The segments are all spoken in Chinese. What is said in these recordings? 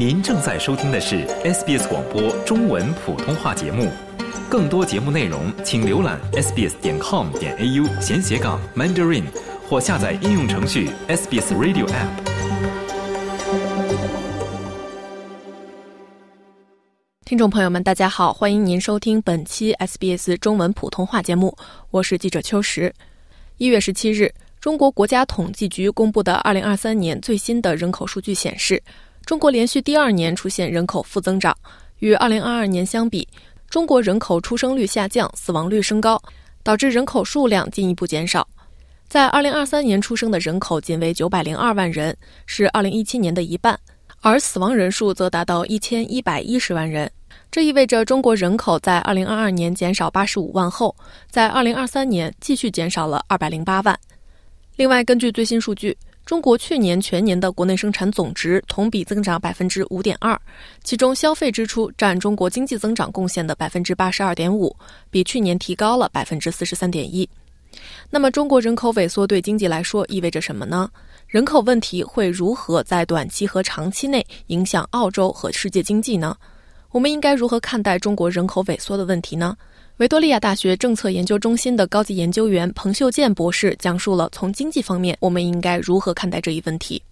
您正在收听的是 SBS 广播中文普通话节目，更多节目内容请浏览 sbs 点 com 点 au 闲斜杠 mandarin 或下载应用程序 SBS Radio App。听众朋友们，大家好，欢迎您收听本期 SBS 中文普通话节目，我是记者秋实。一月十七日，中国国家统计局公布的二零二三年最新的人口数据显示，中国连续第二年出现人口负增长。与二零二二年相比，中国人口出生率下降，死亡率升高，导致人口数量进一步减少。在二零二三年出生的人口仅为九百零二万人，是二零一七年的一半，而死亡人数则达到一千一百一十万人。这意味着中国人口在二零二二年减少八十五万后，在二零二三年继续减少了二百零八万。另外，根据最新数据，中国去年全年的国内生产总值同比增长百分之五点二，其中消费支出占中国经济增长贡献的百分之八十二点五，比去年提高了百分之四十三点一。那么，中国人口萎缩对经济来说意味着什么呢？人口问题会如何在短期和长期内影响澳洲和世界经济呢？我们应该如何看待中国人口萎缩的问题呢？维多利亚大学政策研究中心的高级研究员彭秀建博士讲述了从经济方面我们应该如何看待这一问题。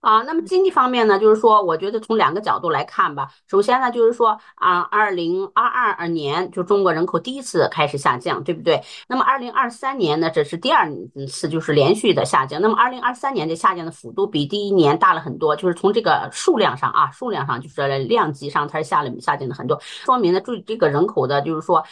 啊，那么经济方面呢，就是说，我觉得从两个角度来看吧。首先呢，就是说啊，二零二二年就中国人口第一次开始下降，对不对？那么二零二三年呢，这是第二次就是连续的下降。那么二零二三年的下降的幅度比第一年大了很多，就是从这个数量上啊，数量上就是量级上它是下了下降的很多，说明呢，对这个人口的，就是说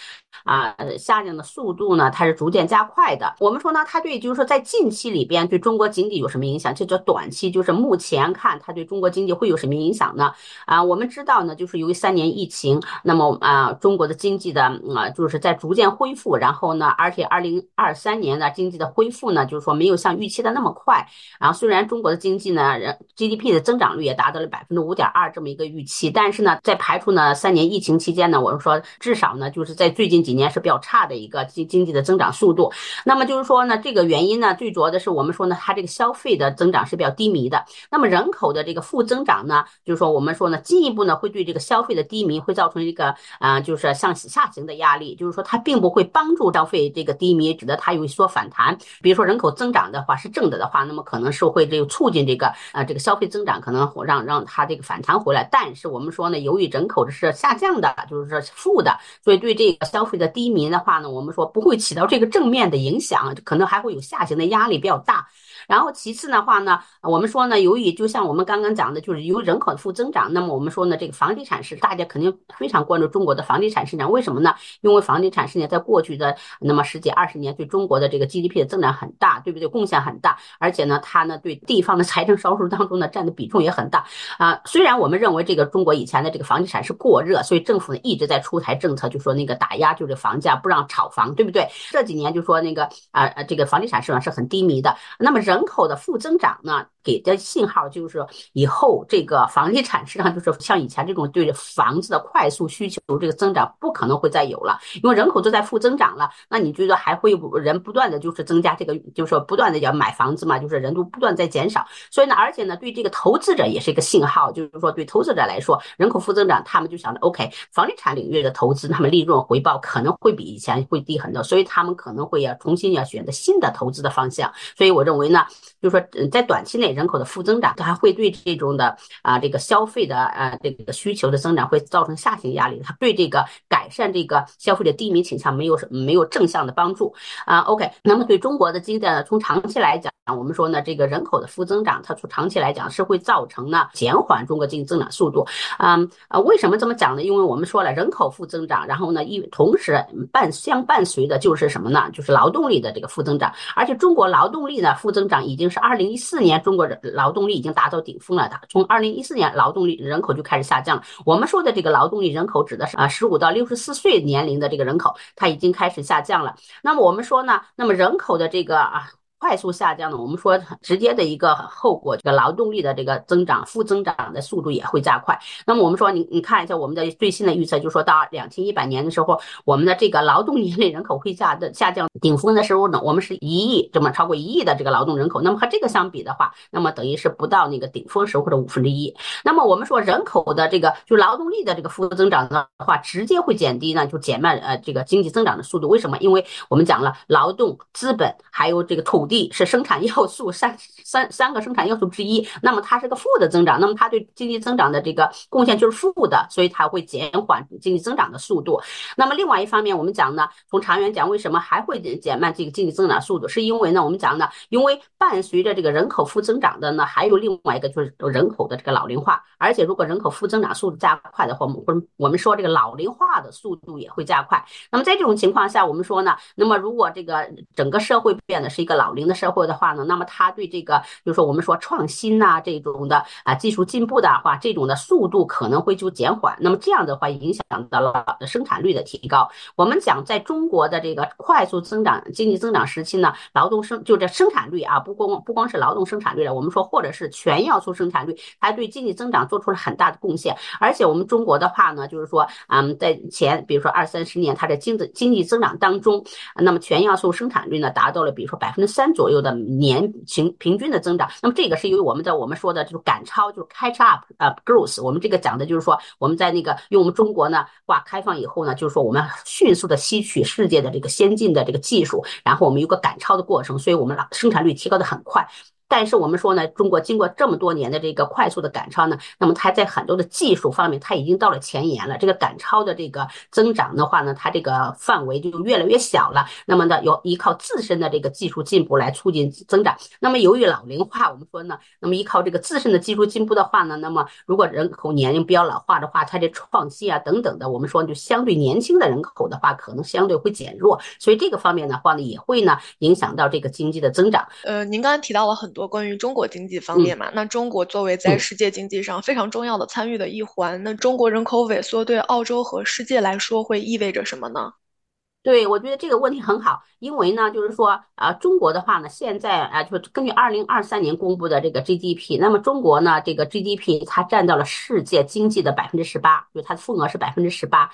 啊下降的速度呢，它是逐渐加快的。我们说呢，它对就是说在近期里边对中国经济有什么影响？这叫短期，就是目。目前看它对中国经济会有什么影响呢？啊，我们知道呢，就是由于三年疫情，那么啊，中国的经济的啊，就是在逐渐恢复，然后呢，而且二零二三年的经济的恢复呢，就是说没有像预期的那么快。然后虽然中国的经济呢，人 GDP 的增长率也达到了百分之五点二这么一个预期，但是呢，在排除呢三年疫情期间呢，我们说至少呢，就是在最近几年是比较差的一个经经济的增长速度。那么就是说呢，这个原因呢，最主要的是我们说呢，它这个消费的增长是比较低迷的。那么人口的这个负增长呢，就是说我们说呢，进一步呢会对这个消费的低迷会造成一个啊，就是向下行的压力。就是说它并不会帮助消费这个低迷，使得它有所反弹。比如说人口增长的话是正的的话，那么可能是会这个促进这个啊这个消费增长，可能让让它这个反弹回来。但是我们说呢，由于人口是下降的，就是说负的，所以对这个消费的低迷的话呢，我们说不会起到这个正面的影响，可能还会有下行的压力比较大。然后其次的话呢，我们说呢，由所以就像我们刚刚讲的，就是由人口的负增长，那么我们说呢，这个房地产市大家肯定非常关注中国的房地产市场，为什么呢？因为房地产市场在过去的那么十几二十年对中国的这个 GDP 的增长很大，对不对？贡献很大，而且呢，它呢对地方的财政收入当中呢占的比重也很大啊。虽然我们认为这个中国以前的这个房地产是过热，所以政府呢一直在出台政策，就说那个打压就是房价，不让炒房，对不对？这几年就说那个啊啊，这个房地产市场是很低迷的，那么。人口的负增长呢？给的信号就是以后这个房地产市场就是像以前这种对房子的快速需求这个增长不可能会再有了，因为人口都在负增长了。那你觉得还会有人不断的就是增加这个，就是说不断的要买房子嘛？就是人都不断在减少，所以呢，而且呢，对这个投资者也是一个信号，就是说对投资者来说，人口负增长，他们就想着 OK，房地产领域的投资，他们利润回报可能会比以前会低很多，所以他们可能会要重新要选择新的投资的方向。所以我认为呢，就是说在短期内。人口的负增长，它还会对这种的啊这个消费的呃这个需求的增长会造成下行压力，它对这个改善这个消费的低迷倾向没有什没有正向的帮助啊。OK，那么对中国的经济呢，从长期来讲，我们说呢，这个人口的负增长，它从长期来讲是会造成呢减缓中国经济增长速度。嗯啊，为什么这么讲呢？因为我们说了，人口负增长，然后呢一同时伴相伴随的就是什么呢？就是劳动力的这个负增长，而且中国劳动力呢负增长已经是二零一四年中国。劳动力已经达到顶峰了的，从二零一四年劳动力人口就开始下降了。我们说的这个劳动力人口指的是啊，十五到六十四岁年龄的这个人口，它已经开始下降了。那么我们说呢，那么人口的这个啊。快速下降呢，我们说直接的一个后果，这个劳动力的这个增长负增长的速度也会加快。那么我们说，你你看一下我们的最新的预测，就说到两千一百年的时候，我们的这个劳动年龄人口会下的下降顶峰的时候呢，我们是一亿这么超过一亿的这个劳动人口。那么和这个相比的话，那么等于是不到那个顶峰时候的五分之一。那么我们说人口的这个就劳动力的这个负增长的话，直接会减低呢，就减慢呃这个经济增长的速度。为什么？因为我们讲了劳动资本还有这个土地是生产要素三 三三个生产要素之一，那么它是个负的增长，那么它对经济增长的这个贡献就是负的，所以它会减缓经济增长的速度。那么另外一方面，我们讲呢，从长远讲，为什么还会减慢这个经济增长速度？是因为呢，我们讲呢，因为伴随着这个人口负增长的呢，还有另外一个就是人口的这个老龄化，而且如果人口负增长速度加快的话，我们我们说这个老龄化的速度也会加快。那么在这种情况下，我们说呢，那么如果这个整个社会变得是一个老龄的社会的话呢，那么它对这个，就是说我们说创新呐这种的啊技术进步的话，这种的速度可能会就减缓。那么这样的话，影响到了生产率的提高。我们讲在中国的这个快速增长经济增长时期呢，劳动生就这生产率啊，不光不光是劳动生产率了，我们说或者是全要素生产率，它对经济增长做出了很大的贡献。而且我们中国的话呢，就是说，嗯，在前比如说二三十年，它的经济经济增长当中，那么全要素生产率呢达到了比如说百分之三左右的年平平均的增长。那么这个是因为我们在我们说的就是赶超，就是 catch up 呃 growth。我们这个讲的就是说我们在那个用我们中国呢，哇，开放以后呢，就是说我们迅速的吸取世界的这个先进的这个技术，然后我们有个赶超的过程，所以我们生产率提高的很快。但是我们说呢，中国经过这么多年的这个快速的赶超呢，那么它在很多的技术方面，它已经到了前沿了。这个赶超的这个增长的话呢，它这个范围就越来越小了。那么呢，要依靠自身的这个技术进步来促进增长。那么由于老龄化，我们说呢，那么依靠这个自身的技术进步的话呢，那么如果人口年龄比较老化的话，它这创新啊等等的，我们说就相对年轻的人口的话，可能相对会减弱。所以这个方面的话呢，也会呢影响到这个经济的增长。呃，您刚才提到了很。多关于中国经济方面嘛，那中国作为在世界经济上非常重要的参与的一环，那中国人口萎缩对澳洲和世界来说会意味着什么呢？对，我觉得这个问题很好，因为呢，就是说，啊，中国的话呢，现在啊，就根据二零二三年公布的这个 GDP，那么中国呢，这个 GDP 它占到了世界经济的百分之十八，就它的份额是百分之十八。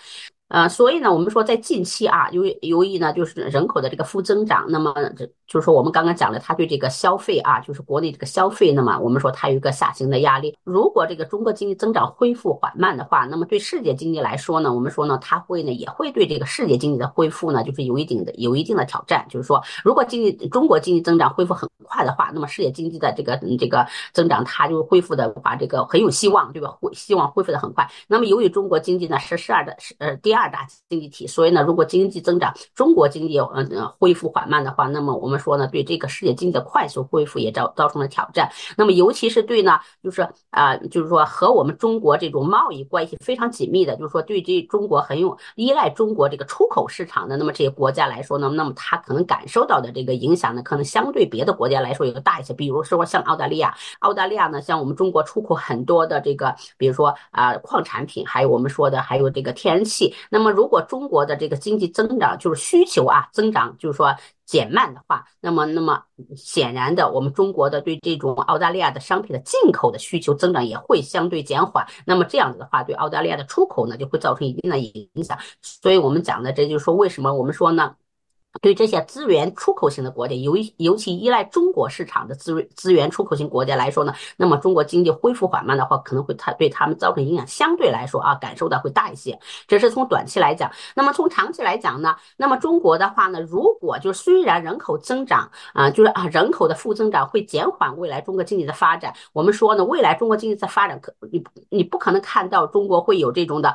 呃，所以呢，我们说在近期啊，由于由于呢，就是人口的这个负增长，那么这就是说我们刚刚讲了，它对这个消费啊，就是国内这个消费，那么我们说它有一个下行的压力。如果这个中国经济增长恢复缓慢的话，那么对世界经济来说呢，我们说呢，它会呢也会对这个世界经济的恢复呢，就是有一定的有一定的挑战。就是说，如果经济中国经济增长恢复很快的话，那么世界经济的这个这个增长它就恢复的话，这个很有希望，对吧？恢希望恢复的很快。那么由于中国经济呢是十二的是呃第二。二大经济体，所以呢，如果经济增长，中国经济嗯呃恢复缓慢的话，那么我们说呢，对这个世界经济的快速恢复也造造成了挑战。那么尤其是对呢，就是啊，就是说和我们中国这种贸易关系非常紧密的，就是说对这中国很有依赖中国这个出口市场的，那么这些国家来说呢，那么它可能感受到的这个影响呢，可能相对别的国家来说有个大一些。比如说像澳大利亚，澳大利亚呢，像我们中国出口很多的这个，比如说啊矿产品，还有我们说的还有这个天然气。那么，如果中国的这个经济增长就是需求啊增长，就是说减慢的话，那么那么显然的，我们中国的对这种澳大利亚的商品的进口的需求增长也会相对减缓。那么这样子的话，对澳大利亚的出口呢就会造成一定的影响。所以我们讲的，这就是说为什么我们说呢？对这些资源出口型的国家，尤尤其依赖中国市场的资资源出口型国家来说呢，那么中国经济恢复缓慢的话，可能会它对他们造成影响，相对来说啊，感受的会大一些。这是从短期来讲。那么从长期来讲呢，那么中国的话呢，如果就虽然人口增长啊，就是啊人口的负增长会减缓未来中国经济的发展，我们说呢，未来中国经济在发展可你你不可能看到中国会有这种的。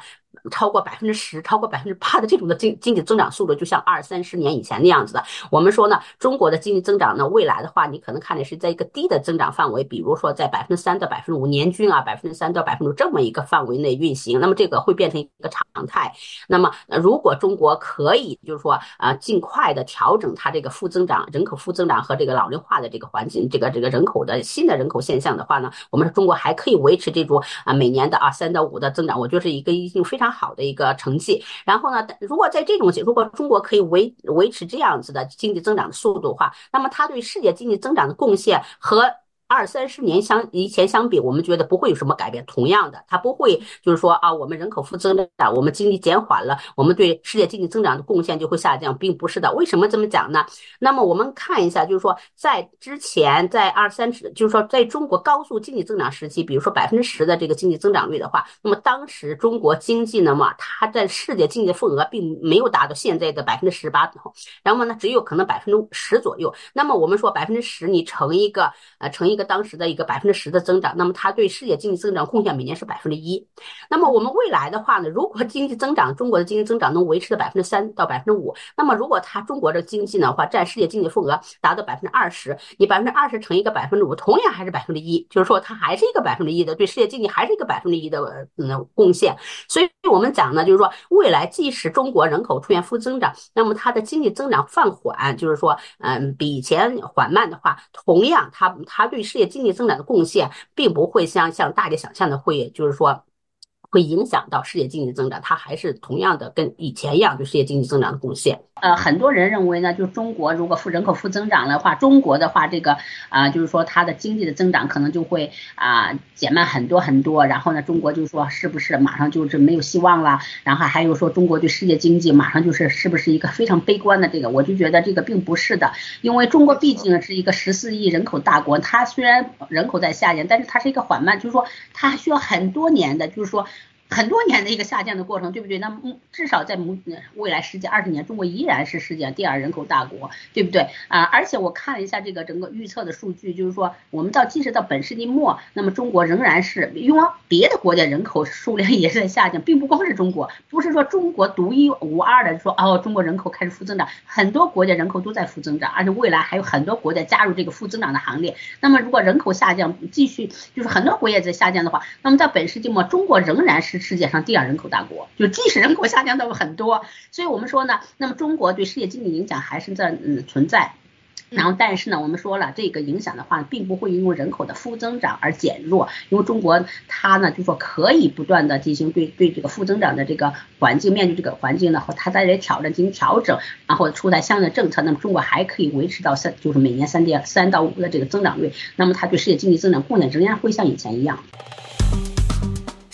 超过百分之十、超过百分之八的这种的经经济增长速度，就像二三十年以前那样子的。我们说呢，中国的经济增长呢，未来的话，你可能看的是在一个低的增长范围，比如说在百分之三到百分之五年均啊，百分之三到百分之这么一个范围内运行。那么这个会变成一个常态。那么如果中国可以就是说啊，尽快的调整它这个负增长、人口负增长和这个老龄化的这个环境，这个这个人口的新的人口现象的话呢，我们中国还可以维持这种啊每年的啊三到五的增长，我觉得是一个已经非常。好的一个成绩。然后呢，如果在这种如果中国可以维维持这样子的经济增长的速度的话，那么它对世界经济增长的贡献和。二三十年相以前相比，我们觉得不会有什么改变。同样的，它不会就是说啊，我们人口负增长，我们经济减缓了，我们对世界经济增长的贡献就会下降，并不是的。为什么这么讲呢？那么我们看一下，就是说在之前，在二三十，就是说在中国高速经济增长时期，比如说百分之十的这个经济增长率的话，那么当时中国经济呢嘛，它在世界经济份额并没有达到现在的百分之十八，然后呢，只有可能百分之十左右。那么我们说百分之十，你乘一个呃乘一。一个当时的一个百分之十的增长，那么它对世界经济增长贡献每年是百分之一。那么我们未来的话呢，如果经济增长，中国的经济增长能维持在百分之三到百分之五，那么如果它中国的经济的话占世界经济份额达到百分之二十，你百分之二十乘一个百分之五，同样还是百分之一，就是说它还是一个百分之一的对世界经济还是一个百分之一的嗯贡献。所以我们讲呢，就是说未来即使中国人口出现负增长，那么它的经济增长放缓，就是说嗯比以前缓慢的话，同样它它对事业经济增长的贡献，并不会像像大家想象的会，就是说。会影响到世界经济增长，它还是同样的跟以前一样对世界经济增长的贡献。呃，很多人认为呢，就中国如果负人口负增长的话，中国的话这个啊，就是说它的经济的增长可能就会啊减慢很多很多。然后呢，中国就说是不是马上就是没有希望了？然后还有说中国对世界经济马上就是是不是一个非常悲观的这个？我就觉得这个并不是的，因为中国毕竟是一个十四亿人口大国，它虽然人口在下降，但是它是一个缓慢，就是说它需要很多年的，就是说。很多年的一个下降的过程，对不对？那么至少在未来十几二十年，中国依然是世界第二人口大国，对不对啊？而且我看了一下这个整个预测的数据，就是说，我们到即使到本世纪末，那么中国仍然是因为别的国家人口数量也是在下降，并不光是中国，不是说中国独一无二的说哦，中国人口开始负增长，很多国家人口都在负增长，而且未来还有很多国家加入这个负增长的行列。那么如果人口下降继续，就是很多国家在下降的话，那么在本世纪末，中国仍然是是。世界上第二人口大国，就即使人口下降的很多，所以我们说呢，那么中国对世界经济影响还是在嗯存在，然后但是呢，我们说了这个影响的话，并不会因为人口的负增长而减弱，因为中国它呢就说可以不断的进行对对这个负增长的这个环境面对这个环境呢和它在这挑战进行调整，然后出台相应的政策，那么中国还可以维持到三就是每年三点三到五的这个增长率，那么它对世界经济增长贡献仍然会像以前一样。